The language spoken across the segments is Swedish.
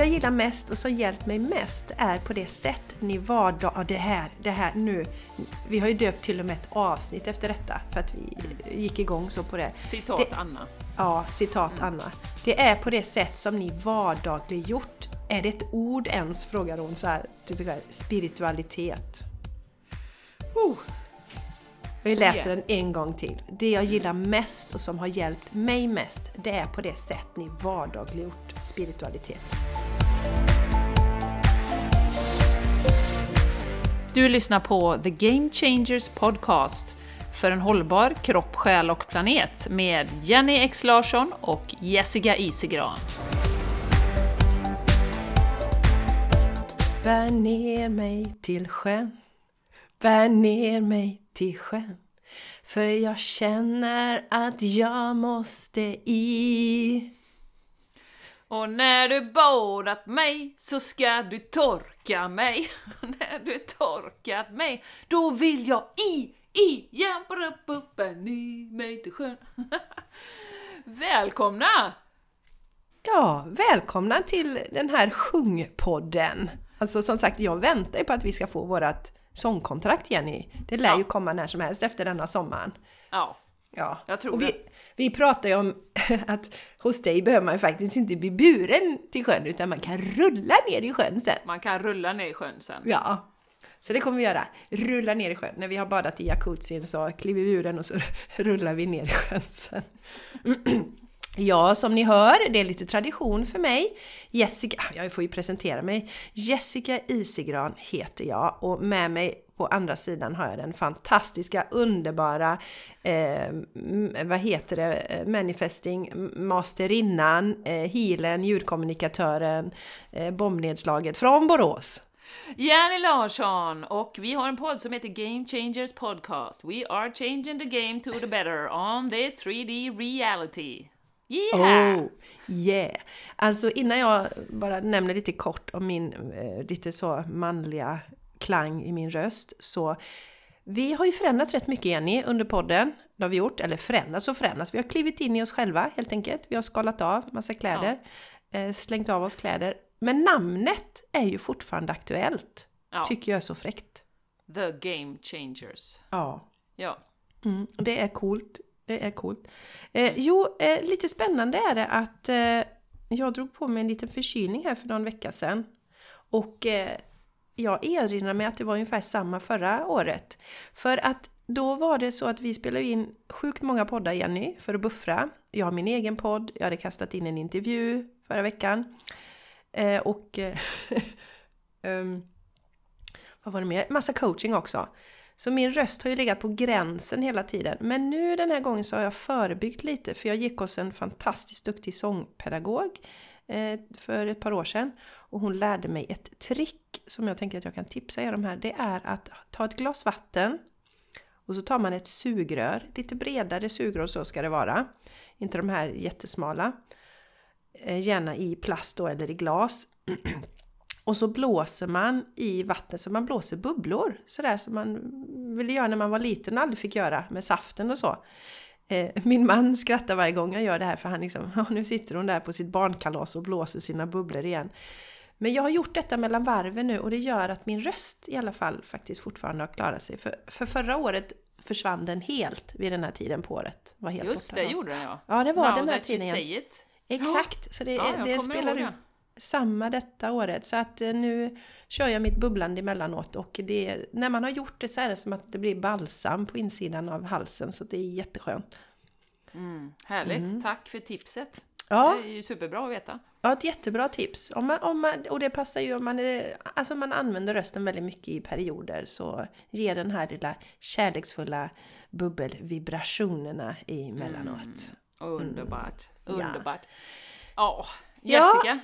jag gillar mest och som hjälpt mig mest är på det sätt ni vardag... Ja, det här, det här nu. Vi har ju döpt till och med ett avsnitt efter detta för att vi gick igång så på det. Citat det, Anna. Ja, citat mm. Anna. Det är på det sätt som ni vardagliggjort. Är det ett ord ens? frågar hon så här till sig själv. Spiritualitet. Uh. Vi läser den en gång till. Det jag gillar mest och som har hjälpt mig mest, det är på det sätt ni vardagliggjort spiritualitet. Du lyssnar på The Game Changers Podcast för en hållbar kropp, själ och planet med Jenny X Larsson och Jessica Isigran. Bär ner mig till sjön, bär ner mig till sjön. För jag känner att jag måste i. Och när du badat mig så ska du torka mig. när du torkat mig, då vill jag i, i, jampa upp, upp, ner mig till sjön. Välkomna! Ja, välkomna till den här sjungpodden. Alltså som sagt, jag väntar ju på att vi ska få vårat sångkontrakt Jenny. Det lär ja. ju komma när som helst efter denna sommaren. Ja, ja. jag tror och vi, det. Vi pratar ju om att hos dig behöver man ju faktiskt inte bli buren till sjön utan man kan rulla ner i sjön sen. Man kan rulla ner i sjön sen. Ja. Så det kommer vi göra. Rulla ner i sjön. När vi har badat i jacuzzin så kliver vi ur den och så rullar vi ner i sjön sen. Ja, som ni hör, det är lite tradition för mig. Jessica, ah, jag får ju presentera mig. Jessica Isigran heter jag och med mig på andra sidan har jag den fantastiska, underbara, eh, vad heter det, eh, manifesting, masterinnan, eh, healen, ljudkommunikatören, eh, bombnedslaget från Borås. Jenny Larsson och vi har en podd som heter Game Changers Podcast. We are changing the game to the better on this 3D reality. Yeah! Oh, yeah! Alltså innan jag bara nämner lite kort om min eh, lite så manliga klang i min röst så vi har ju förändrats rätt mycket Jenny under podden. Det har vi gjort, eller förändrats och förändrats. Vi har klivit in i oss själva helt enkelt. Vi har skalat av massa kläder, ja. eh, slängt av oss kläder. Men namnet är ju fortfarande aktuellt. Ja. Tycker jag är så fräckt. The Game Changers. Ja. Ja. Mm, det är coolt. Det är coolt. Eh, jo, eh, lite spännande är det att eh, jag drog på mig en liten förkylning här för någon vecka sedan. Och eh, jag erinrar mig att det var ungefär samma förra året. För att då var det så att vi spelade in sjukt många poddar, Jenny, för att buffra. Jag har min egen podd, jag hade kastat in en intervju förra veckan. Eh, och... um, vad var det mer? Massa coaching också. Så min röst har ju legat på gränsen hela tiden. Men nu den här gången så har jag förebyggt lite för jag gick hos en fantastiskt duktig sångpedagog eh, för ett par år sedan. Och hon lärde mig ett trick som jag tänker att jag kan tipsa er om här. Det är att ta ett glas vatten och så tar man ett sugrör, lite bredare sugrör så ska det vara. Inte de här jättesmala. Eh, gärna i plast då eller i glas. Och så blåser man i vattnet så man blåser bubblor. Sådär som man ville göra när man var liten och aldrig fick göra med saften och så. Eh, min man skrattar varje gång jag gör det här för han liksom, ja, nu sitter hon där på sitt barnkalas och blåser sina bubblor igen. Men jag har gjort detta mellan varven nu och det gör att min röst i alla fall faktiskt fortfarande har klarat sig. För, för förra året försvann den helt vid den här tiden på året. Var helt Just borta, det, gjorde den ja. Ja, det var Now den här tiden. Exakt, så det, ja, det spelar ut samma detta året. Så att eh, nu kör jag mitt bubblande emellanåt och det, när man har gjort det så är det som att det blir balsam på insidan av halsen så det är jätteskönt. Mm, härligt, mm. tack för tipset! Ja. Det är ju superbra att veta. Ja, ett jättebra tips. Om man, om man, och det passar ju om man, är, alltså man använder rösten väldigt mycket i perioder så ger den här lilla kärleksfulla bubbelvibrationerna emellanåt. Mm. Underbart, underbart. Ja, Jessica, ja.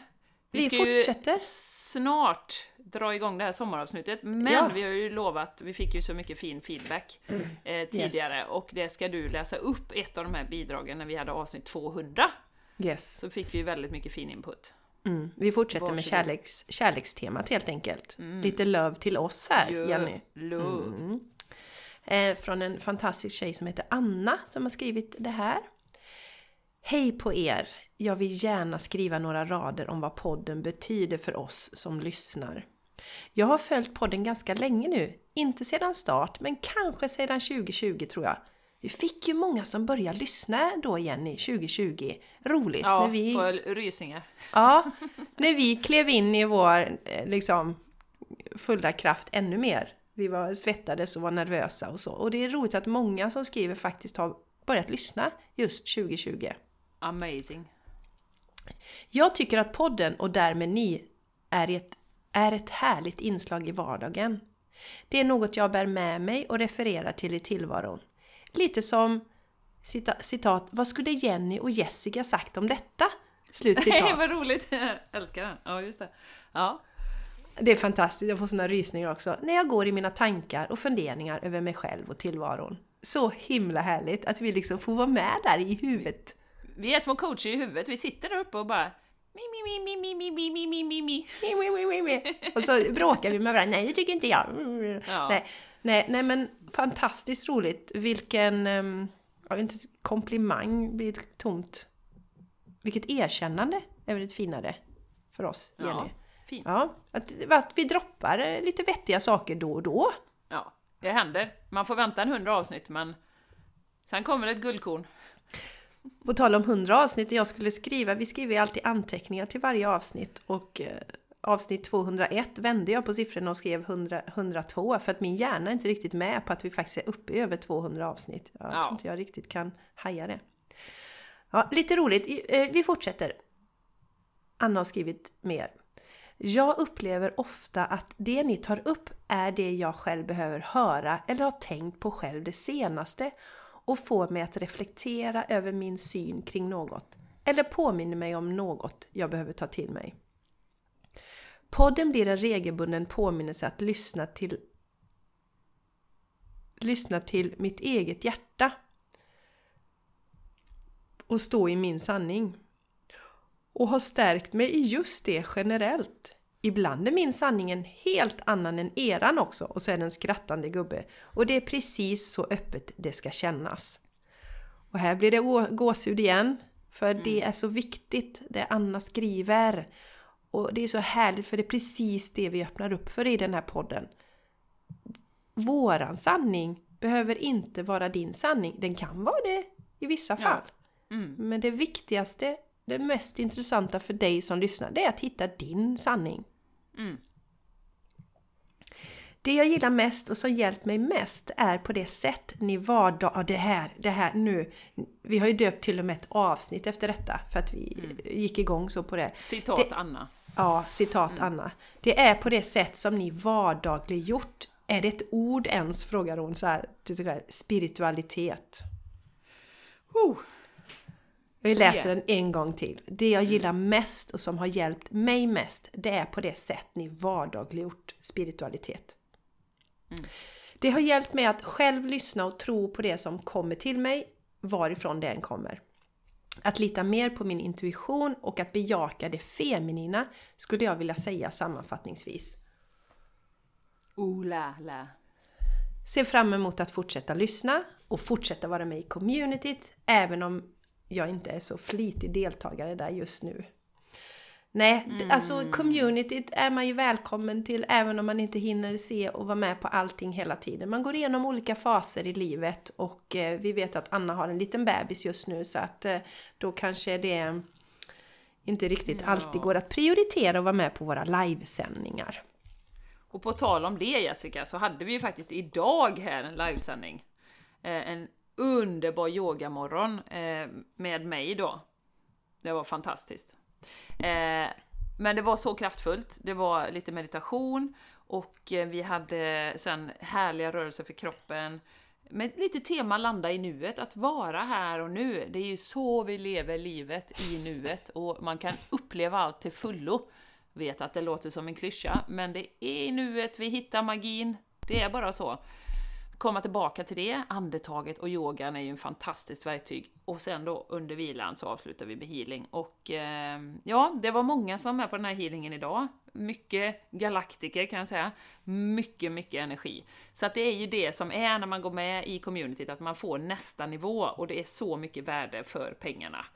Vi, vi ska fortsätter. ju snart dra igång det här sommaravsnittet, men ja. vi har ju lovat, vi fick ju så mycket fin feedback mm. eh, tidigare, yes. och det ska du läsa upp ett av de här bidragen när vi hade avsnitt 200. Yes. Så fick vi väldigt mycket fin input. Mm. Vi fortsätter Varsågod. med kärleks, kärlekstemat helt enkelt. Mm. Lite löv till oss här, Jö, Jenny. Love. Mm. Eh, från en fantastisk tjej som heter Anna som har skrivit det här. Hej på er! Jag vill gärna skriva några rader om vad podden betyder för oss som lyssnar. Jag har följt podden ganska länge nu, inte sedan start men kanske sedan 2020 tror jag. Vi fick ju många som började lyssna då Jenny, 2020. Roligt! Ja, när vi... får rysningar. Ja, när vi klev in i vår eh, liksom fulla kraft ännu mer. Vi var svettades och var nervösa och så. Och det är roligt att många som skriver faktiskt har börjat lyssna just 2020. Amazing! Jag tycker att podden och därmed ni är ett, är ett härligt inslag i vardagen. Det är något jag bär med mig och refererar till i tillvaron. Lite som citat, vad skulle Jenny och Jessica sagt om detta? Slut citat. Nej, vad roligt! Jag älskar det. Ja, just det. Ja. Det är fantastiskt, jag får såna rysningar också. När jag går i mina tankar och funderingar över mig själv och tillvaron. Så himla härligt att vi liksom får vara med där i huvudet vi är små coacher i huvudet, vi sitter där uppe och bara och så bråkar vi med varandra. Nej, det tycker inte jag. Ja. Nej, nej, nej, men fantastiskt roligt. Vilken... Jag vet inte, komplimang blir ett tomt... Vilket erkännande är väl ett finare för oss, Jenny? Ja, fint. Ja, att, att vi droppar lite vettiga saker då och då. Ja, det händer. Man får vänta en hundra avsnitt, men sen kommer ett guldkorn. På tal om 100 avsnitt, jag skulle skriva, vi skriver ju alltid anteckningar till varje avsnitt och eh, avsnitt 201 vände jag på siffrorna och skrev 100, 102 för att min hjärna är inte riktigt med på att vi faktiskt är uppe i över 200 avsnitt. Jag ja. tror inte jag riktigt kan haja det. Ja, lite roligt, eh, vi fortsätter. Anna har skrivit mer. Jag upplever ofta att det ni tar upp är det jag själv behöver höra eller har tänkt på själv det senaste och får mig att reflektera över min syn kring något eller påminner mig om något jag behöver ta till mig. Podden blir en regelbunden påminnelse att lyssna till lyssna till mitt eget hjärta och stå i min sanning. Och har stärkt mig i just det generellt. Ibland är min sanning en helt annan än eran också och så är det en skrattande gubbe. Och det är precis så öppet det ska kännas. Och här blir det gåshud igen. För mm. det är så viktigt, det Anna skriver. Och det är så härligt för det är precis det vi öppnar upp för i den här podden. Våran sanning behöver inte vara din sanning. Den kan vara det i vissa fall. Ja. Mm. Men det viktigaste, det mest intressanta för dig som lyssnar, det är att hitta din sanning. Mm. Det jag gillar mest och som hjälpt mig mest är på det sätt ni vardag... Ja, det här, det här nu. Vi har ju döpt till och med ett avsnitt efter detta för att vi mm. gick igång så på det. Citat det, Anna. Ja, citat mm. Anna. Det är på det sätt som ni vardagliggjort. Är det ett ord ens? Frågar hon så här till sig själv. Spiritualitet. Oh. Vi läser den en gång till. Det jag gillar mest och som har hjälpt mig mest, det är på det sätt ni vardagliggjort spiritualitet. Mm. Det har hjälpt mig att själv lyssna och tro på det som kommer till mig, varifrån det än kommer. Att lita mer på min intuition och att bejaka det feminina skulle jag vilja säga sammanfattningsvis. Oh la la. Ser fram emot att fortsätta lyssna och fortsätta vara med i communityt även om jag inte är så flitig deltagare där just nu. Nej, mm. alltså communityt är man ju välkommen till även om man inte hinner se och vara med på allting hela tiden. Man går igenom olika faser i livet och eh, vi vet att Anna har en liten bebis just nu så att eh, då kanske det inte riktigt ja. alltid går att prioritera och vara med på våra livesändningar. Och på tal om det Jessica, så hade vi ju faktiskt idag här en livesändning. Eh, en underbar yogamorgon eh, med mig då. Det var fantastiskt. Eh, men det var så kraftfullt. Det var lite meditation och eh, vi hade sen härliga rörelser för kroppen. Med lite tema landa i nuet, att vara här och nu. Det är ju så vi lever livet, i nuet. Och man kan uppleva allt till fullo. Vet att det låter som en klyscha, men det är i nuet vi hittar magin. Det är bara så komma tillbaka till det. Andetaget och yogan är ju en fantastiskt verktyg. Och sen då under vilan så avslutar vi med healing. Och eh, ja, det var många som var med på den här healingen idag. Mycket galaktiker kan jag säga. Mycket, mycket energi. Så att det är ju det som är när man går med i communityt, att man får nästa nivå och det är så mycket värde för pengarna.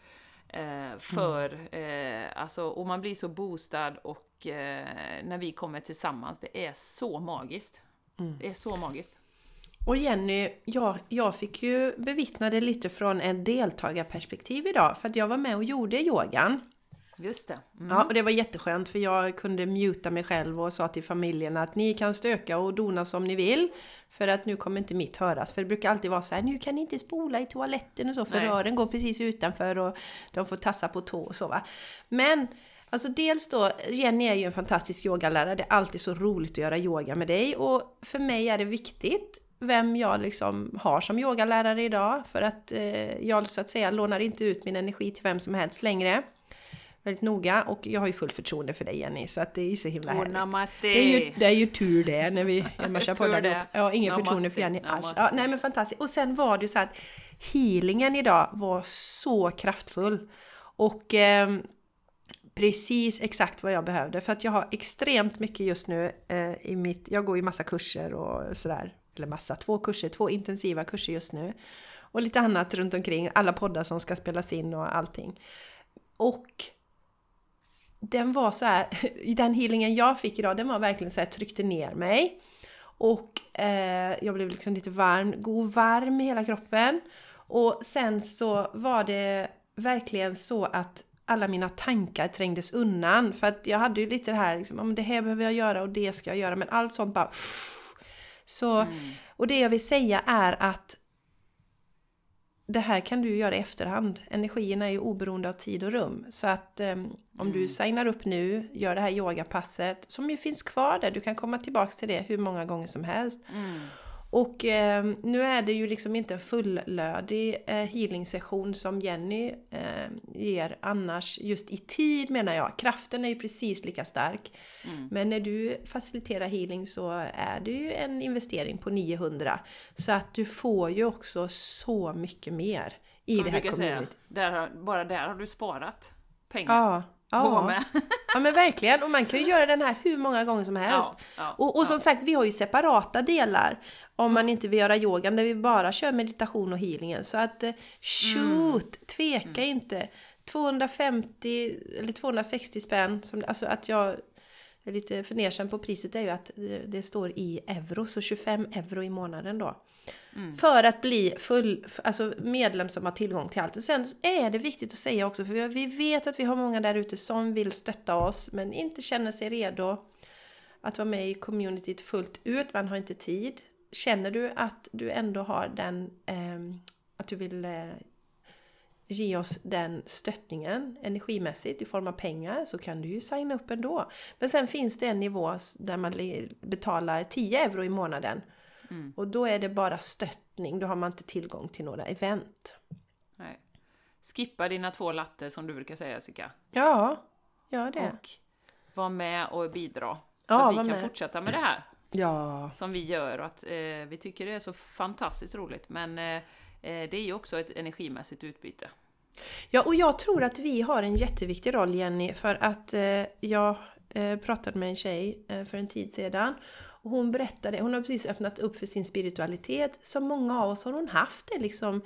Eh, för, mm. eh, alltså, och man blir så boostad och eh, när vi kommer tillsammans, det är så magiskt. Mm. Det är så magiskt. Och Jenny, jag, jag fick ju bevittna det lite från en deltagarperspektiv idag, för att jag var med och gjorde yogan. Just det. Mm. Ja, och det var jätteskönt för jag kunde muta mig själv och sa till familjen att ni kan stöka och dona som ni vill. För att nu kommer inte mitt höras. För det brukar alltid vara så här, nu kan ni inte spola i toaletten och så, för Nej. rören går precis utanför och de får tassa på tå och så va. Men Alltså dels då, Jenny är ju en fantastisk yogalärare, det är alltid så roligt att göra yoga med dig och för mig är det viktigt vem jag liksom har som yogalärare idag för att eh, jag så att säga lånar inte ut min energi till vem som helst längre väldigt noga och jag har ju fullt förtroende för dig Jenny så att det är så himla härligt. Namaste. Det är, ju, det är ju tur det när vi kör poddar ihop. Ja, ingen förtroende för Jenny alls. Ja, nej men fantastiskt. Och sen var det ju så att healingen idag var så kraftfull. Och eh, precis exakt vad jag behövde för att jag har extremt mycket just nu eh, i mitt, jag går ju massa kurser och sådär, eller massa, två kurser, två intensiva kurser just nu. Och lite annat runt omkring, alla poddar som ska spelas in och allting. Och den var så här, i den healingen jag fick idag, den var verkligen så här, tryckte ner mig. Och eh, jag blev liksom lite varm, god varm i hela kroppen. Och sen så var det verkligen så att alla mina tankar trängdes undan. För att jag hade ju lite det här, liksom, det här behöver jag göra och det ska jag göra. Men allt sånt bara... Så, mm. Och det jag vill säga är att det här kan du göra i efterhand. Energierna är ju oberoende av tid och rum. Så att um, om mm. du signar upp nu, gör det här yogapasset, som ju finns kvar där, du kan komma tillbaks till det hur många gånger som helst. Mm. Och eh, nu är det ju liksom inte en fullödig eh, healing-session som Jenny eh, ger annars just i tid menar jag. Kraften är ju precis lika stark. Mm. Men när du faciliterar healing så är det ju en investering på 900. Så att du får ju också så mycket mer i som det här communityt. Bara där har du sparat pengar. Ja. Ja. ja men verkligen, och man kan ju göra den här hur många gånger som helst. Ja, ja, och, och som sagt, vi har ju separata delar om man inte vill göra yogan där vi bara kör meditation och healingen. Så att eh, shoot, mm. tveka mm. inte. 250 eller 260 spänn, som, alltså att jag är lite fundersam på priset är ju att det står i euro, så 25 euro i månaden då. Mm. För att bli full, alltså medlem som har tillgång till allt. Och sen är det viktigt att säga också, för vi vet att vi har många där ute som vill stötta oss men inte känner sig redo att vara med i communityt fullt ut. Man har inte tid känner du att du ändå har den, eh, att du vill eh, ge oss den stöttningen energimässigt i form av pengar så kan du ju signa upp ändå. Men sen finns det en nivå där man betalar 10 euro i månaden. Mm. Och då är det bara stöttning, då har man inte tillgång till några event. Nej. Skippa dina två latte som du brukar säga Jessica. Ja, gör det. Och var med och bidra. Så ja, att vi kan med. fortsätta med det här. Ja. Som vi gör och att eh, vi tycker det är så fantastiskt roligt. Men eh, eh, det är ju också ett energimässigt utbyte. Ja, och jag tror att vi har en jätteviktig roll Jenny, för att eh, jag eh, pratade med en tjej eh, för en tid sedan och hon berättade, hon har precis öppnat upp för sin spiritualitet. Som många av oss har hon haft det liksom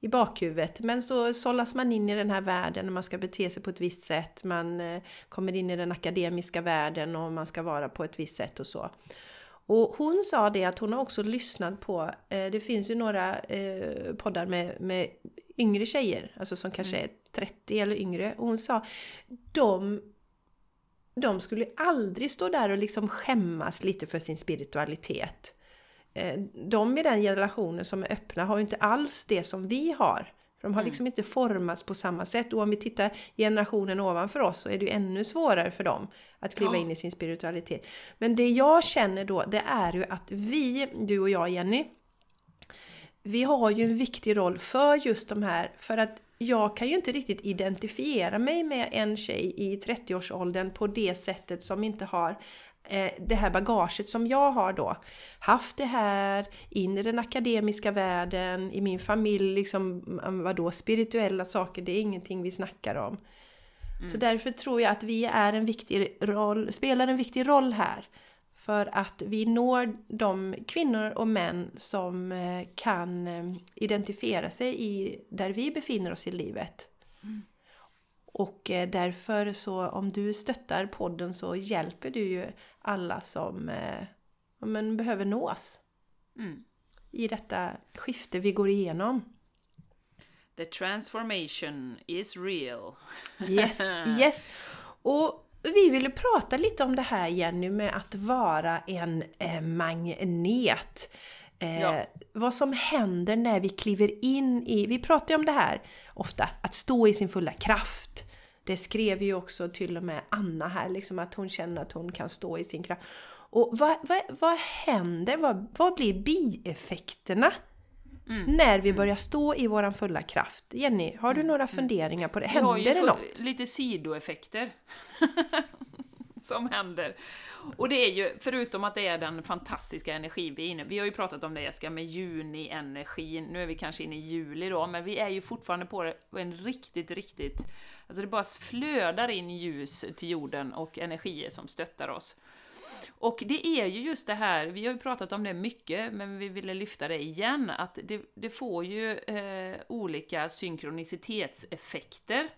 i bakhuvudet. Men så sållas man in i den här världen och man ska bete sig på ett visst sätt. Man kommer in i den akademiska världen och man ska vara på ett visst sätt och så. Och hon sa det att hon har också lyssnat på, eh, det finns ju några eh, poddar med, med yngre tjejer, alltså som kanske mm. är 30 eller yngre. Och hon sa, de, de skulle aldrig stå där och liksom skämmas lite för sin spiritualitet. Eh, de i den generationen som är öppna har ju inte alls det som vi har. De har mm. liksom inte formats på samma sätt och om vi tittar generationen ovanför oss så är det ju ännu svårare för dem att kliva ja. in i sin spiritualitet. Men det jag känner då, det är ju att vi, du och jag Jenny, vi har ju en viktig roll för just de här, för att jag kan ju inte riktigt identifiera mig med en tjej i 30-årsåldern på det sättet som inte har det här bagaget som jag har då haft det här in i den akademiska världen, i min familj, liksom mm, vadå, spirituella saker, det är ingenting vi snackar om. Mm. Så därför tror jag att vi är en viktig roll, spelar en viktig roll här. För att vi når de kvinnor och män som eh, kan eh, identifiera sig i där vi befinner oss i livet. Mm. Och eh, därför så om du stöttar podden så hjälper du ju alla som eh, men, behöver nås. Mm. I detta skifte vi går igenom. The transformation is real. Yes, yes. Och vi ville prata lite om det här Jenny med att vara en eh, magnet. Eh, ja. Vad som händer när vi kliver in i, vi pratar ju om det här ofta, att stå i sin fulla kraft. Det skrev ju också till och med Anna här, liksom att hon känner att hon kan stå i sin kraft. Och vad, vad, vad händer? Vad, vad blir bieffekterna? Mm. När vi mm. börjar stå i våran fulla kraft. Jenny, har du mm. några mm. funderingar på det? Händer det något? lite sidoeffekter. som händer. Och det är ju, förutom att det är den fantastiska energin vi är inne Vi har ju pratat om det Jessica, med juni-energin. Nu är vi kanske inne i juli då, men vi är ju fortfarande på en riktigt, riktigt... Alltså det bara flödar in ljus till jorden och energier som stöttar oss. Och det är ju just det här, vi har ju pratat om det mycket, men vi ville lyfta det igen, att det, det får ju eh, olika synkronicitetseffekter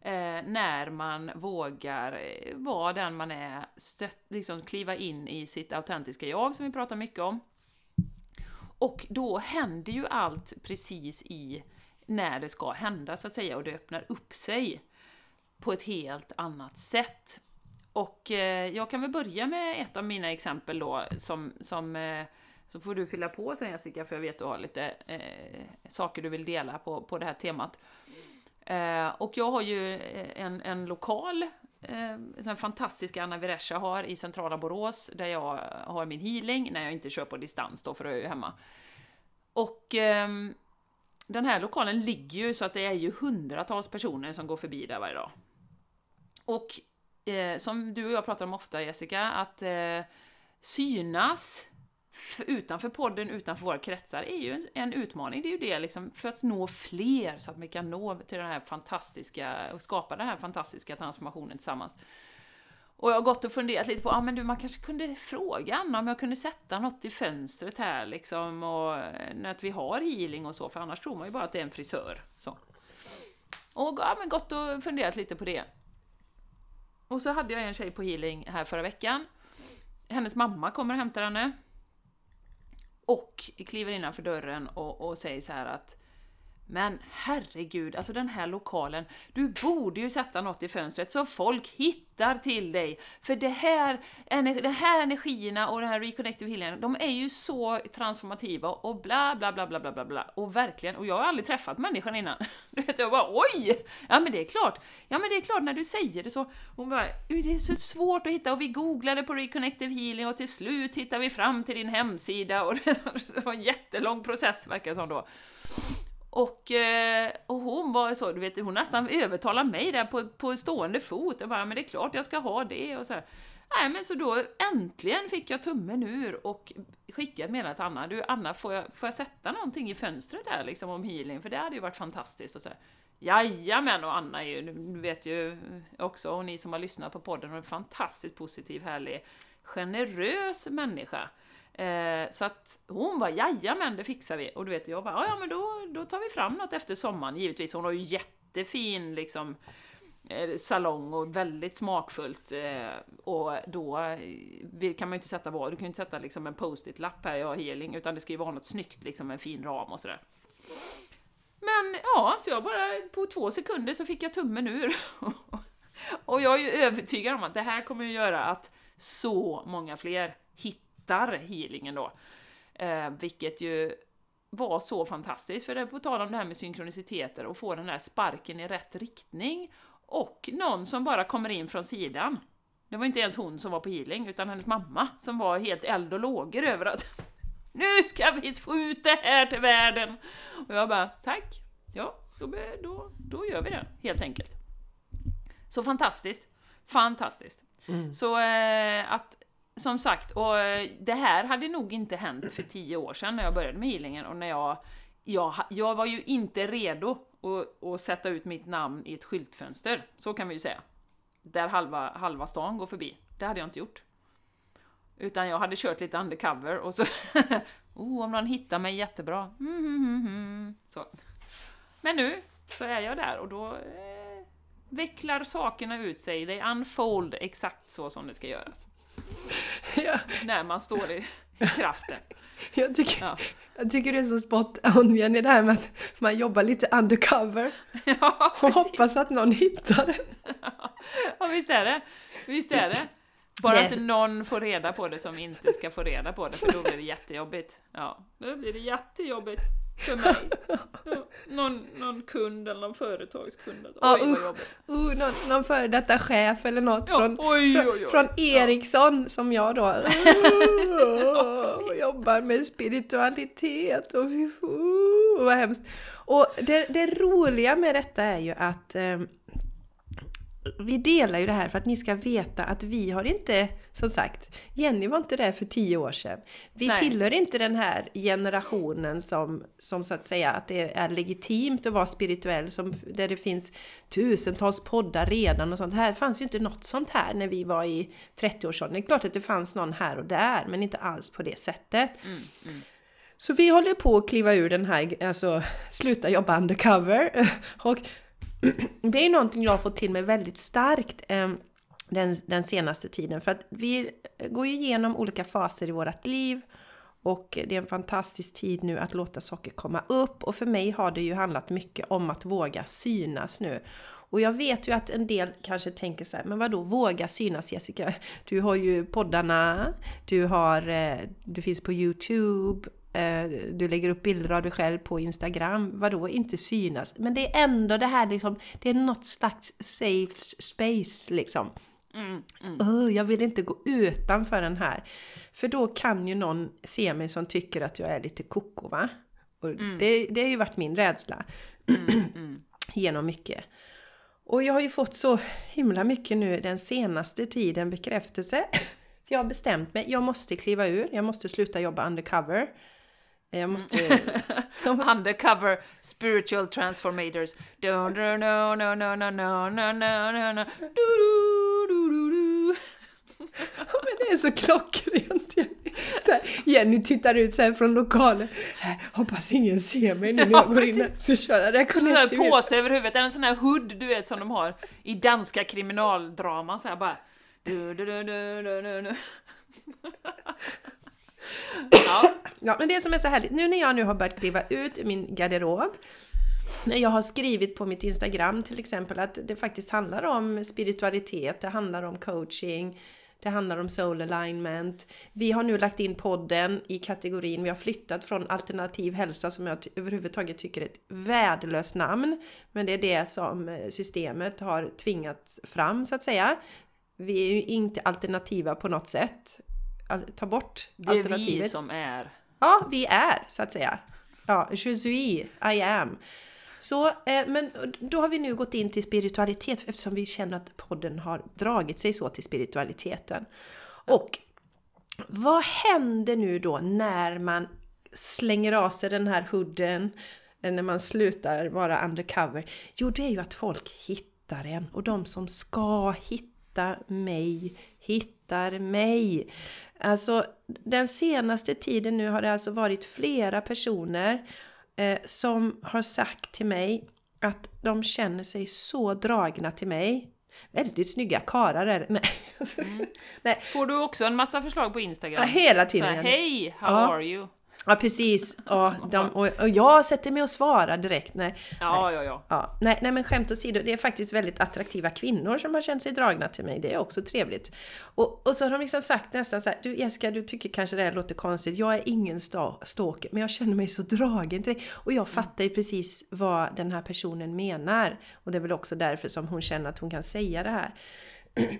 eh, när man vågar eh, vara den man är, stött, liksom kliva in i sitt autentiska jag, som vi pratar mycket om. Och då händer ju allt precis i när det ska hända, så att säga, och det öppnar upp sig på ett helt annat sätt. Och eh, jag kan väl börja med ett av mina exempel då, som, som eh, så får du fylla på sen Jessica, för jag vet att du har lite eh, saker du vill dela på, på det här temat. Eh, och jag har ju eh, en, en lokal, eh, fantastiska Anna Viresha har i centrala Borås, där jag har min healing, när jag inte kör på distans då, för då är jag ju hemma. Och eh, den här lokalen ligger ju så att det är ju hundratals personer som går förbi där varje dag. Och eh, som du och jag pratar om ofta Jessica, att eh, synas utanför podden, utanför våra kretsar, är ju en, en, utmaning. Det är ju det liksom, för att nå fler, så att vi kan nå till den här fantastiska, och skapa den här fantastiska transformationen tillsammans. Och jag har gått och funderat lite på, ja ah, men du, man kanske kunde fråga Anna om jag kunde sätta något i fönstret här liksom, och när att vi har healing och så, för annars tror man ju bara att det är en frisör. Så. Och ja, men gått och funderat lite på det. Och så hade jag en tjej på healing här förra veckan. Hennes mamma kommer och hämtar henne. Och kliver innanför dörren och, och säger så här att men herregud, alltså den här lokalen, du borde ju sätta något i fönstret så folk hittar till dig. För det här, de här energierna och den här reconnective healing, de är ju så transformativa och bla bla bla bla bla bla bla. Och verkligen, och jag har aldrig träffat människan innan. Du vet, jag bara oj! Ja men det är klart, ja men det är klart när du säger det så. Hon bara, det är så svårt att hitta och vi googlade på reconnective healing och till slut hittade vi fram till din hemsida och det var en jättelång process verkar det som då. Och, eh, och hon var så, du vet, hon nästan övertalade mig där på, på stående fot. Jag bara, men det är klart jag ska ha det och så här. Nej men så då äntligen fick jag tummen ur och skickade ett meddelande till Anna. Du Anna, får jag, får jag sätta någonting i fönstret där liksom om healing? För det hade ju varit fantastiskt och så här. Jajamän, och Anna är ju, du vet ju också, och ni som har lyssnat på podden, hon är en fantastiskt positiv, härlig, generös människa. Eh, så att hon bara jajamän, det fixar vi. Och du vet, jag bara ja men då, då tar vi fram något efter sommaren, givetvis. Hon har ju jättefin liksom eh, salong och väldigt smakfullt. Eh, och då eh, kan man ju inte sätta vad, du kan ju inte sätta liksom en post-it-lapp här, jag har healing, utan det ska ju vara något snyggt, liksom en fin ram och sådär. Men ja, så jag bara på två sekunder så fick jag tummen ur. och jag är ju övertygad om att det här kommer att göra att så många fler hittar hittar healingen då. Eh, vilket ju var så fantastiskt, för det på tal om det här med synkroniciteter och få den där sparken i rätt riktning och någon som bara kommer in från sidan. Det var inte ens hon som var på healing, utan hennes mamma som var helt eld och lågor över att nu ska vi få ut det här till världen! Och jag bara, tack! Ja, då, då, då gör vi det, helt enkelt. Så fantastiskt! Fantastiskt! Mm. Så eh, att som sagt, och eh, det här hade nog inte hänt för tio år sedan när jag började med healingen och när jag jag, jag var ju inte redo att, att sätta ut mitt namn i ett skyltfönster, så kan vi ju säga. Där halva, halva stan går förbi. Det hade jag inte gjort. Utan jag hade kört lite undercover och så... oh, om någon hittar mig jättebra. Mm, mm, mm, mm, så. Men nu så är jag där och då... Eh, vecklar sakerna ut sig, they unfold exakt så som det ska göras. Ja. När man står i kraften. Jag tycker, ja. jag tycker det är så spot on Jenny, det här med att man jobbar lite undercover. Ja, och hoppas att någon hittar den. Ja, visst är det. Visst är det. Bara yes. inte någon får reda på det som inte ska få reda på det, för då blir det jättejobbigt. Ja, då blir det jättejobbigt för mig. Ja, någon, någon kund eller någon företagskund. Oj, ja, vad jobbigt. Uh, någon, någon före detta chef eller något ja, från, oj, oj, oj, från Ericsson som jag då ja, jobbar med spiritualitet och uh, vad hemskt. Och det, det roliga med detta är ju att um, vi delar ju det här för att ni ska veta att vi har inte, som sagt, Jenny var inte där för tio år sedan. Vi Nej. tillhör inte den här generationen som, som så att säga att det är legitimt att vara spirituell, som, där det finns tusentals poddar redan och sånt. Här fanns ju inte något sånt här när vi var i 30-årsåldern. Det är klart att det fanns någon här och där, men inte alls på det sättet. Mm, mm. Så vi håller på att kliva ur den här, alltså sluta jobba undercover. Och det är någonting jag har fått till mig väldigt starkt eh, den, den senaste tiden. För att vi går ju igenom olika faser i vårt liv och det är en fantastisk tid nu att låta saker komma upp och för mig har det ju handlat mycket om att våga synas nu. Och jag vet ju att en del kanske tänker så här, men vadå våga synas Jessica? Du har ju poddarna, du, har, eh, du finns på Youtube, du lägger upp bilder av dig själv på Instagram, vadå inte synas? Men det är ändå det här liksom, det är något slags safe space liksom. Mm, mm. Oh, jag vill inte gå utanför den här. För då kan ju någon se mig som tycker att jag är lite koko va? Och mm. det, det har ju varit min rädsla. Mm, mm. Genom mycket. Och jag har ju fått så himla mycket nu den senaste tiden bekräftelse. Jag har bestämt mig, jag måste kliva ur, jag måste sluta jobba undercover. Jag måste, jag måste... Undercover spiritual transformators. Do, do, no, no, no, no, no, no, no, no, du, du, du, du, du. Men det är så klockrent. Så här, Jenny tittar ut så här från lokalen. Hoppas ingen ser mig nu när jag går in och köra det. En påse över huvudet, en sån här hood du vet som de har i danska kriminaldraman så här bara. Du, du, du, du, du, du. Ja. ja, men det som är så härligt, nu när jag nu har börjat kliva ut ur min garderob, när jag har skrivit på mitt Instagram till exempel att det faktiskt handlar om spiritualitet, det handlar om coaching, det handlar om soul alignment. Vi har nu lagt in podden i kategorin, vi har flyttat från alternativ hälsa som jag överhuvudtaget tycker är ett värdelöst namn. Men det är det som eh, systemet har tvingat fram så att säga. Vi är ju inte alternativa på något sätt ta bort det alternativet. Det är vi som är. Ja, vi är så att säga. Ja, je suis, I am. Så, eh, men då har vi nu gått in till spiritualitet eftersom vi känner att podden har dragit sig så till spiritualiteten. Och vad händer nu då när man slänger av sig den här hooden, när man slutar vara undercover? Jo, det är ju att folk hittar en och de som ska hitta mig hittar mig. Alltså den senaste tiden nu har det alltså varit flera personer eh, som har sagt till mig att de känner sig så dragna till mig. Väldigt snygga karlar är det. Nej. Mm. Nej. Får du också en massa förslag på Instagram? Ja, hela tiden. Hej, how ja. are you? Ja precis, ja, de, och, och, jag sätter mig och svarar direkt. Nej, ja, nej. ja, ja. nej, nej men skämt åsido, det är faktiskt väldigt attraktiva kvinnor som har känt sig dragna till mig. Det är också trevligt. Och, och så har de liksom sagt nästan så här, du Jessica du tycker kanske det här låter konstigt, jag är ingen stalker men jag känner mig så dragen till dig. Och jag fattar ju precis vad den här personen menar. Och det är väl också därför som hon känner att hon kan säga det här.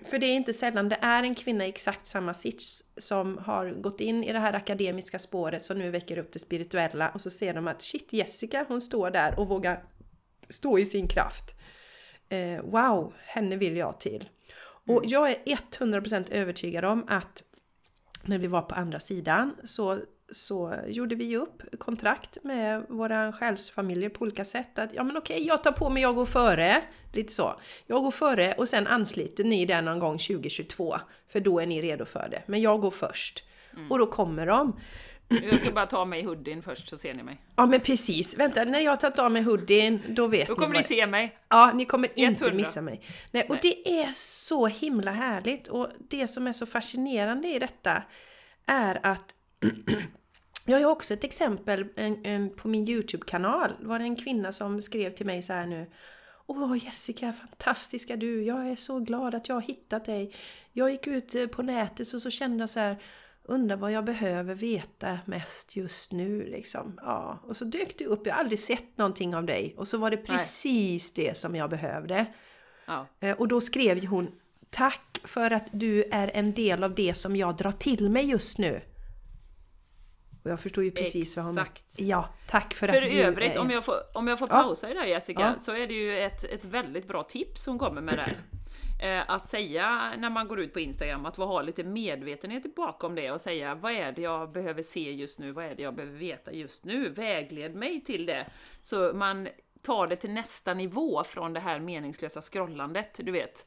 För det är inte sällan det är en kvinna i exakt samma sits som har gått in i det här akademiska spåret som nu väcker upp det spirituella och så ser de att shit Jessica hon står där och vågar stå i sin kraft. Eh, wow, henne vill jag till. Och mm. jag är 100% övertygad om att när vi var på andra sidan så så gjorde vi upp kontrakt med våra själsfamiljer på olika sätt. Att ja men okej, jag tar på mig, jag går före. Lite så. Jag går före och sen ansluter ni där någon gång 2022. För då är ni redo för det. Men jag går först. Mm. Och då kommer de. Jag ska bara ta av mig hoodien först så ser ni mig. Ja men precis, vänta när jag har tagit av mig hoodien då vet Då kommer ni, ni se mig. Ja, ni kommer inte 100. missa mig. Nej, och det är så himla härligt och det som är så fascinerande i detta är att jag har också ett exempel en, en, på min Youtube-kanal. var det en kvinna som skrev till mig så här nu Åh Jessica, fantastiska du! Jag är så glad att jag har hittat dig. Jag gick ut eh, på nätet och så kände jag så här Undrar vad jag behöver veta mest just nu liksom. Ja, och så dök du upp. Jag har aldrig sett någonting av dig. Och så var det precis Nej. det som jag behövde. Ja. Eh, och då skrev hon Tack för att du är en del av det som jag drar till mig just nu. Och jag förstår ju precis Exakt. vad hon Ja, tack för, för att du... Övrigt, är... om jag får, om jag får pausa ja. i det Jessica, ja. så är det ju ett, ett väldigt bra tips hon kommer med där. Eh, att säga när man går ut på Instagram, att ha lite medvetenhet bakom det och säga vad är det jag behöver se just nu, vad är det jag behöver veta just nu, vägled mig till det. Så man tar det till nästa nivå från det här meningslösa scrollandet, du vet.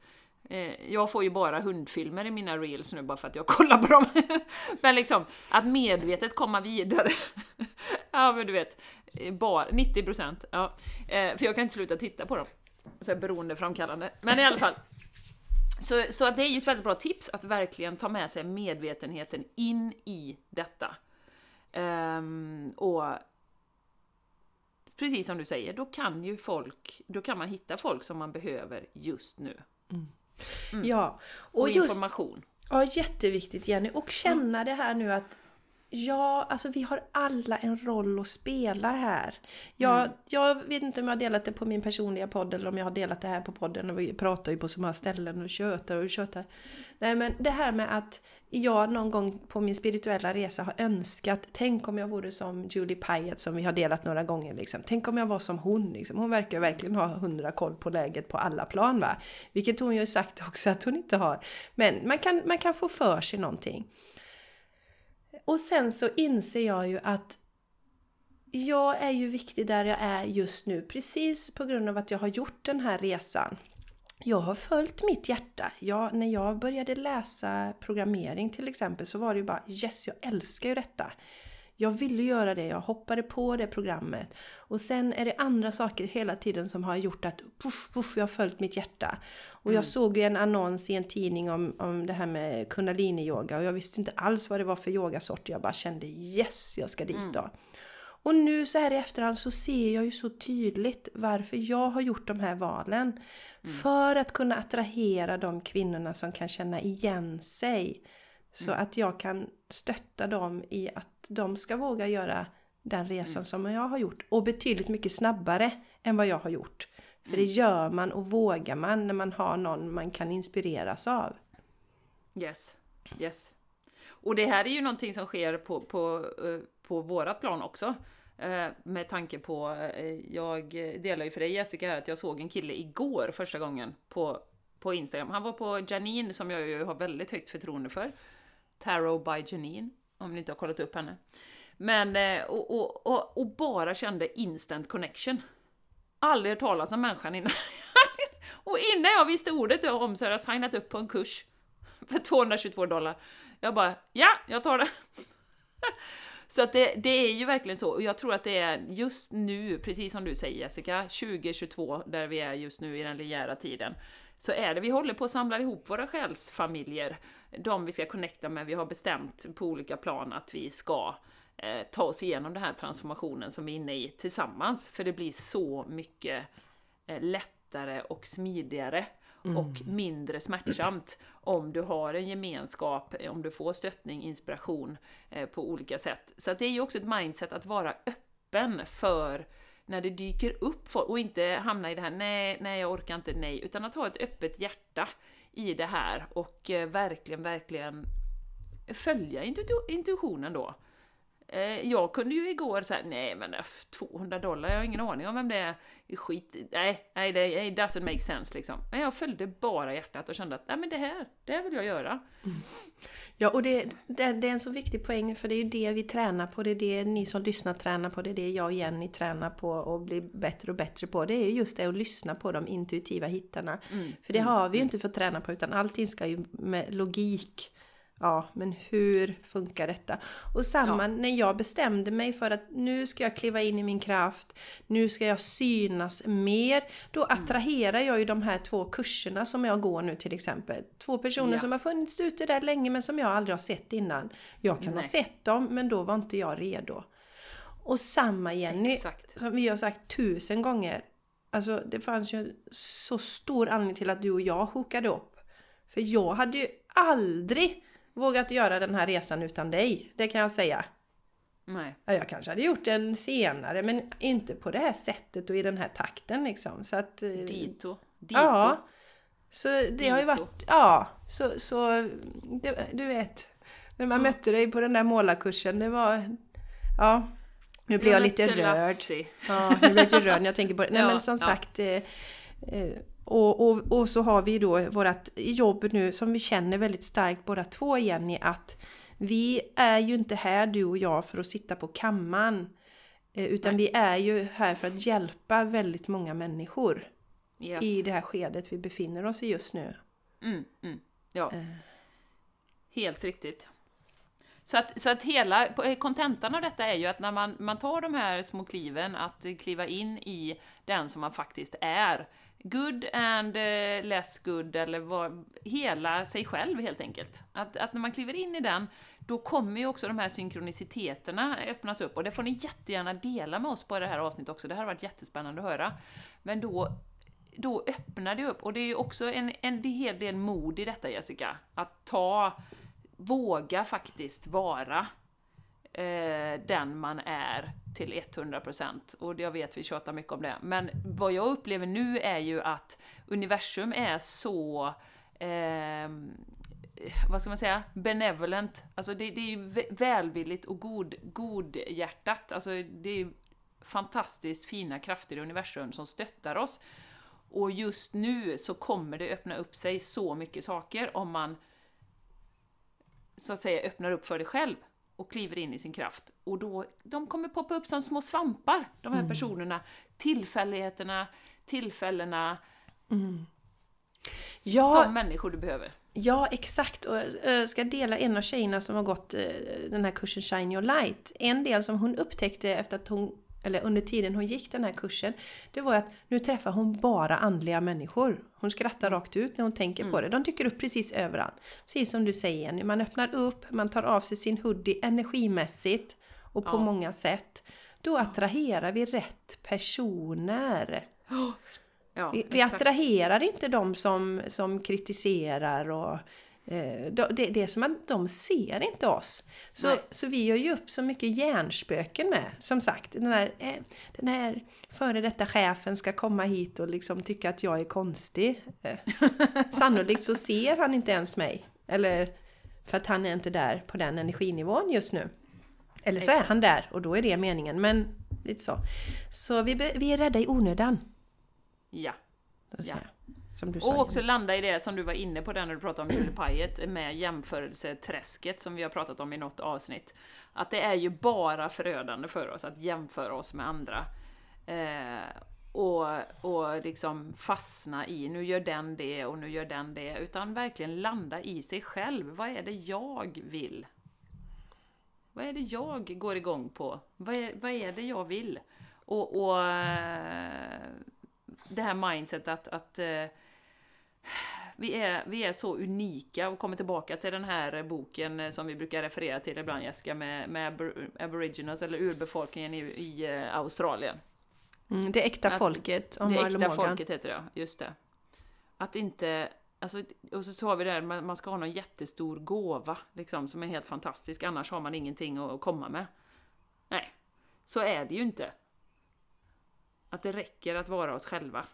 Eh, jag får ju bara hundfilmer i mina reels nu bara för att jag kollar på dem. men liksom, att medvetet komma vidare. ja men du vet, eh, bara 90%. Ja. Eh, för jag kan inte sluta titta på dem. Så beroendeframkallande. Men i alla fall, så, så det är ju ett väldigt bra tips att verkligen ta med sig medvetenheten in i detta. Um, och precis som du säger, då kan ju folk, då kan man hitta folk som man behöver just nu. Mm. Mm. Ja, och, och information. Just, ja, jätteviktigt Jenny. Och känna mm. det här nu att Ja, alltså vi har alla en roll att spela här. Jag, mm. jag vet inte om jag har delat det på min personliga podd eller om jag har delat det här på podden och vi pratar ju på så många ställen och tjötar och tjötar. Nej men det här med att jag någon gång på min spirituella resa har önskat, tänk om jag vore som Julie Pyatt som vi har delat några gånger liksom. Tänk om jag var som hon liksom. Hon verkar verkligen ha hundra koll på läget på alla plan va. Vilket hon ju sagt också att hon inte har. Men man kan, man kan få för sig någonting. Och sen så inser jag ju att jag är ju viktig där jag är just nu precis på grund av att jag har gjort den här resan. Jag har följt mitt hjärta. Jag, när jag började läsa programmering till exempel så var det ju bara yes, jag älskar ju detta. Jag ville göra det, jag hoppade på det programmet. Och sen är det andra saker hela tiden som har gjort att puff, puff, jag har följt mitt hjärta. Och mm. jag såg ju en annons i en tidning om, om det här med kundalini-yoga och jag visste inte alls vad det var för yogasort. Jag bara kände yes, jag ska dit mm. Och nu så här i efterhand så ser jag ju så tydligt varför jag har gjort de här valen. Mm. För att kunna attrahera de kvinnorna som kan känna igen sig. Så mm. att jag kan stötta dem i att de ska våga göra den resan mm. som jag har gjort. Och betydligt mycket snabbare än vad jag har gjort. För det mm. gör man och vågar man när man har någon man kan inspireras av. Yes, yes. Och det här är ju någonting som sker på, på, eh, på vårat plan också. Eh, med tanke på, eh, jag delar ju för dig Jessica här att jag såg en kille igår första gången på, på Instagram. Han var på Janine som jag ju har väldigt högt förtroende för. Tarot by Janine, om ni inte har kollat upp henne. Men, eh, och, och, och, och bara kände instant connection. Aldrig hört talas om människan innan. och innan jag visste ordet om så hade jag signat upp på en kurs för 222 dollar. Jag bara, ja, jag tar det. Så att det, det, är ju verkligen så, och jag tror att det är just nu, precis som du säger Jessica, 2022, där vi är just nu i den linjära tiden, så är det, vi håller på att samla ihop våra själsfamiljer, de vi ska connecta med, vi har bestämt på olika plan att vi ska eh, ta oss igenom den här transformationen som vi är inne i tillsammans, för det blir så mycket eh, lättare och smidigare mm. och mindre smärtsamt om du har en gemenskap, om du får stöttning, inspiration eh, på olika sätt. Så det är ju också ett mindset att vara öppen för när det dyker upp folk och inte hamna i det här nej, nej jag orkar inte, nej, utan att ha ett öppet hjärta i det här och eh, verkligen, verkligen följa intuitionen då. Eh, jag kunde ju igår säga nej men 200 dollar, jag har ingen aning om vem det är. Skit nej, nej det it doesn't make sense liksom. Men jag följde bara hjärtat och kände att nej men det här, det här vill jag göra. Mm. Ja och det, det, det, är en så viktig poäng för det är ju det vi tränar på, det är det ni som lyssnar tränar på, det är det jag och Jenny tränar på och blir bättre och bättre på. Det är just det att lyssna på de intuitiva hittarna. Mm. För det mm. har vi ju mm. inte fått träna på utan allting ska ju med logik ja, men hur funkar detta? Och samma ja. när jag bestämde mig för att nu ska jag kliva in i min kraft, nu ska jag synas mer. Då mm. attraherar jag ju de här två kurserna som jag går nu till exempel. Två personer ja. som har funnits ute där länge men som jag aldrig har sett innan. Jag kan Nej. ha sett dem men då var inte jag redo. Och samma Jenny, Exakt. som vi har sagt tusen gånger. Alltså det fanns ju så stor anledning till att du och jag hokade upp. För jag hade ju aldrig vågat göra den här resan utan dig. Det kan jag säga. Nej. Jag kanske hade gjort den senare men inte på det här sättet och i den här takten liksom. Så att, eh, Dito. Dito. Ja. Så det Dito. har ju varit... Ja, så... så det, du vet. När man mm. mötte dig på den där målarkursen, det var... Ja. Nu blir jag, jag lite rörd. Ja, nu blir jag lite rörd när jag tänker på det. Nej ja, men som ja. sagt... Eh, eh, och, och, och så har vi då vårt jobb nu som vi känner väldigt starkt båda två Jenny att vi är ju inte här du och jag för att sitta på kammaren. Eh, utan Nej. vi är ju här för att hjälpa väldigt många människor. Yes. I det här skedet vi befinner oss i just nu. Mm, mm. Ja. Uh. Helt riktigt. Så att, så att hela kontentan av detta är ju att när man, man tar de här små kliven, att kliva in i den som man faktiskt är, good and eh, less good, eller vad, hela sig själv helt enkelt. Att, att när man kliver in i den, då kommer ju också de här synkroniciteterna öppnas upp, och det får ni jättegärna dela med oss på det här avsnittet också, det här har varit jättespännande att höra. Men då då öppnar det upp, och det är ju också en, en hel del mod i detta Jessica, att ta, våga faktiskt vara eh, den man är till 100% och jag vet vi tjatar mycket om det. Men vad jag upplever nu är ju att universum är så eh, vad ska man säga, benevolent. Alltså det, det är ju välvilligt och god, godhjärtat. Alltså det är fantastiskt fina krafter i universum som stöttar oss. Och just nu så kommer det öppna upp sig så mycket saker om man så att säga öppnar upp för det själv och kliver in i sin kraft. Och då, de kommer poppa upp som små svampar, de här mm. personerna. Tillfälligheterna, tillfällena. Mm. Ja, de människor du behöver. Ja, exakt. Och jag ska dela en av tjejerna som har gått den här kursen Shine Your Light. En del som hon upptäckte efter att hon eller under tiden hon gick den här kursen, det var att nu träffar hon bara andliga människor. Hon skrattar rakt ut när hon tänker mm. på det. De dyker upp precis överallt. Precis som du säger Jenny, man öppnar upp, man tar av sig sin hoodie energimässigt och på ja. många sätt. Då attraherar vi rätt personer. Ja, vi, vi attraherar inte de som, som kritiserar och det, det är som att de ser inte oss. Så, så vi gör ju upp så mycket hjärnspöken med. Som sagt, den här, eh, den här före detta chefen ska komma hit och liksom tycka att jag är konstig. Eh, sannolikt så ser han inte ens mig. Eller för att han är inte där på den energinivån just nu. Eller så är han där och då är det meningen. Men lite så. Så vi, vi är rädda i onödan. Ja. ja. Och också landa i det som du var inne på där när du pratade om julepajet med jämförelseträsket som vi har pratat om i något avsnitt. Att det är ju bara förödande för oss att jämföra oss med andra. Eh, och, och liksom fastna i, nu gör den det och nu gör den det. Utan verkligen landa i sig själv. Vad är det jag vill? Vad är det jag går igång på? Vad är, vad är det jag vill? Och, och eh, det här mindset att, att eh, vi är, vi är så unika och kommer tillbaka till den här boken eh, som vi brukar referera till ibland Jessica med, med aboriginals eller urbefolkningen i, i eh, Australien. Mm, det äkta att, folket. Om det äkta Morgan. folket heter det, just det. Att inte, alltså, och så tar vi det här, man ska ha någon jättestor gåva liksom, som är helt fantastisk, annars har man ingenting att komma med. Nej, så är det ju inte. Att det räcker att vara oss själva.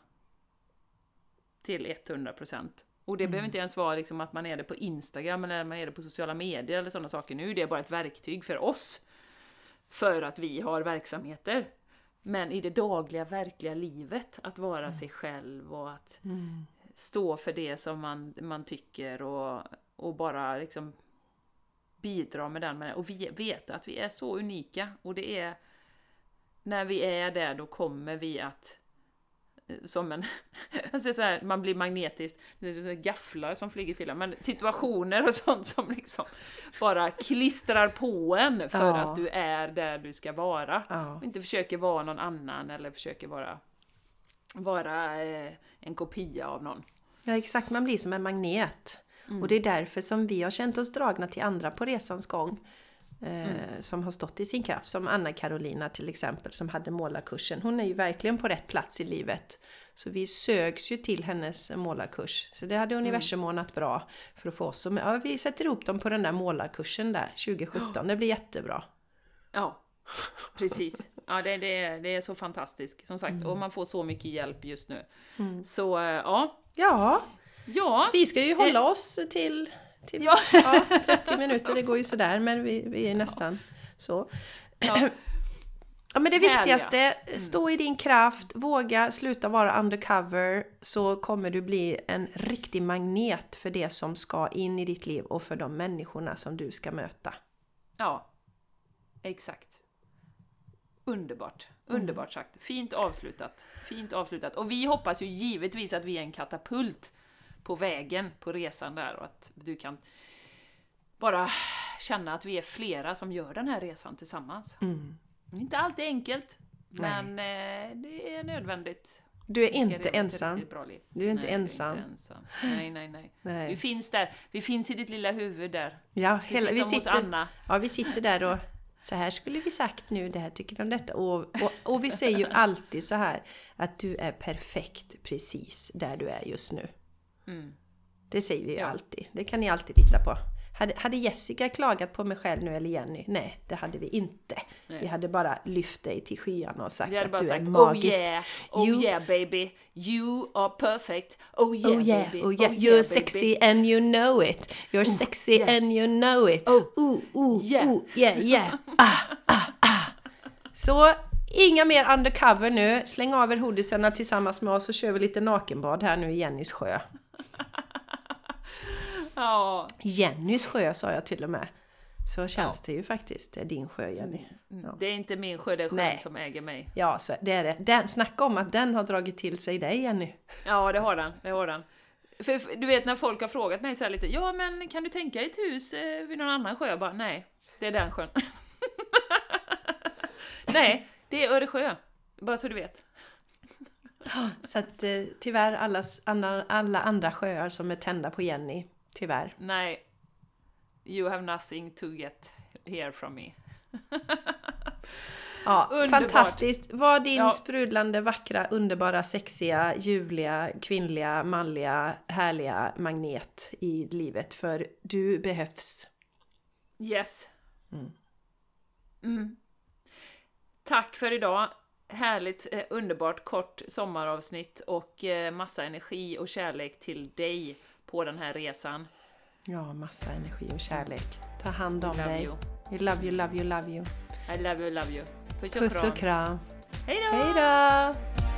Till 100%. Och det mm. behöver inte ens vara liksom att man är det på Instagram eller man är det på sociala medier eller sådana saker. Nu är det bara ett verktyg för oss. För att vi har verksamheter. Men i det dagliga, verkliga livet, att vara mm. sig själv och att mm. stå för det som man, man tycker och, och bara liksom bidra med den. Och vi veta att vi är så unika och det är när vi är där, då kommer vi att som en... Alltså så här, man blir magnetisk, det är gafflar som flyger till en, men situationer och sånt som liksom bara klistrar på en för ja. att du är där du ska vara. Ja. Och inte försöker vara någon annan eller försöker vara, vara eh, en kopia av någon. Ja exakt, man blir som en magnet. Mm. Och det är därför som vi har känt oss dragna till andra på resans gång. Eh, mm. Som har stått i sin kraft. Som Anna-Carolina till exempel som hade målarkursen. Hon är ju verkligen på rätt plats i livet. Så vi sögs ju till hennes målarkurs. Så det hade mm. universum mm. ordnat bra för att få oss. Ja, vi sätter ihop dem på den där målarkursen där 2017. Ja. Det blir jättebra. Ja, precis. Ja, det, det, det är så fantastiskt. Som sagt, mm. och man får så mycket hjälp just nu. Mm. Så eh, ja. Ja. Ja. Vi ska ju hålla oss till till, ja. ja 30 minuter, det går ju sådär men vi, vi är nästan så. Ja. Ja men det viktigaste, mm. stå i din kraft, våga sluta vara undercover så kommer du bli en riktig magnet för det som ska in i ditt liv och för de människorna som du ska möta. Ja, exakt. Underbart, mm. underbart sagt. Fint avslutat. Fint avslutat. Och vi hoppas ju givetvis att vi är en katapult på vägen, på resan där och att du kan bara känna att vi är flera som gör den här resan tillsammans. Mm. Inte alltid enkelt, Nej. men eh, det är nödvändigt. Du är inte ensam. Du är inte nej, ensam. Är inte ensam. Nej, nej, nej, nej. Vi finns där. Vi finns i ditt lilla huvud där. Ja, hela, vi, sitter, Anna. ja vi sitter där och så här skulle vi sagt nu, det här tycker vi om detta. Och, och, och vi säger ju alltid så här att du är perfekt precis där du är just nu. Mm. Det säger vi ju ja. alltid. Det kan ni alltid lita på. Hade, hade Jessica klagat på mig själv nu eller Jenny? Nej, det hade vi inte. Nej. Vi hade bara lyft dig till skyarna och sagt att du sagt, är oh magisk. Oh yeah, oh you... yeah baby, you are perfect. Oh yeah, oh yeah baby, oh yeah, oh you're yeah, sexy baby. and you know it. You're oh, sexy yeah. and you know it. Oh, ooh, ooh, yeah. ooh, yeah, yeah. ah, ah, ah. Så Inga mer undercover nu. Släng av er hoodiesarna tillsammans med oss så kör vi lite nakenbad här nu i Jennys sjö. Ja. Jennys sjö sa jag till och med. Så känns ja. det ju faktiskt. Det är din sjö Jenny. Mm. Ja. Det är inte min sjö, det är sjön Nej. som äger mig. Ja, så det är det. Den, snacka om att den har dragit till sig dig Jenny. Ja, det har den. Det har den. För, du vet när folk har frågat mig så här lite, ja men kan du tänka dig ett hus eh, vid någon annan sjö? Jag bara, nej, det är den sjön. Nej, det är Öresjö. Bara så du vet. Så att eh, tyvärr allas, alla, alla andra sjöar som är tända på Jenny. Tyvärr. Nej. You have nothing to get here from me. ja, Underbart. fantastiskt. Var din ja. sprudlande, vackra, underbara, sexiga, ljuvliga, kvinnliga, manliga, härliga magnet i livet. För du behövs. Yes. Mm. Mm. Tack för idag! Härligt, eh, underbart kort sommaravsnitt och eh, massa energi och kärlek till dig på den här resan. Ja, massa energi och kärlek. Ta hand om dig. You. We love you, love you, love you. I love you, love you. Puss och, Puss och kram. Hej då! Hej då!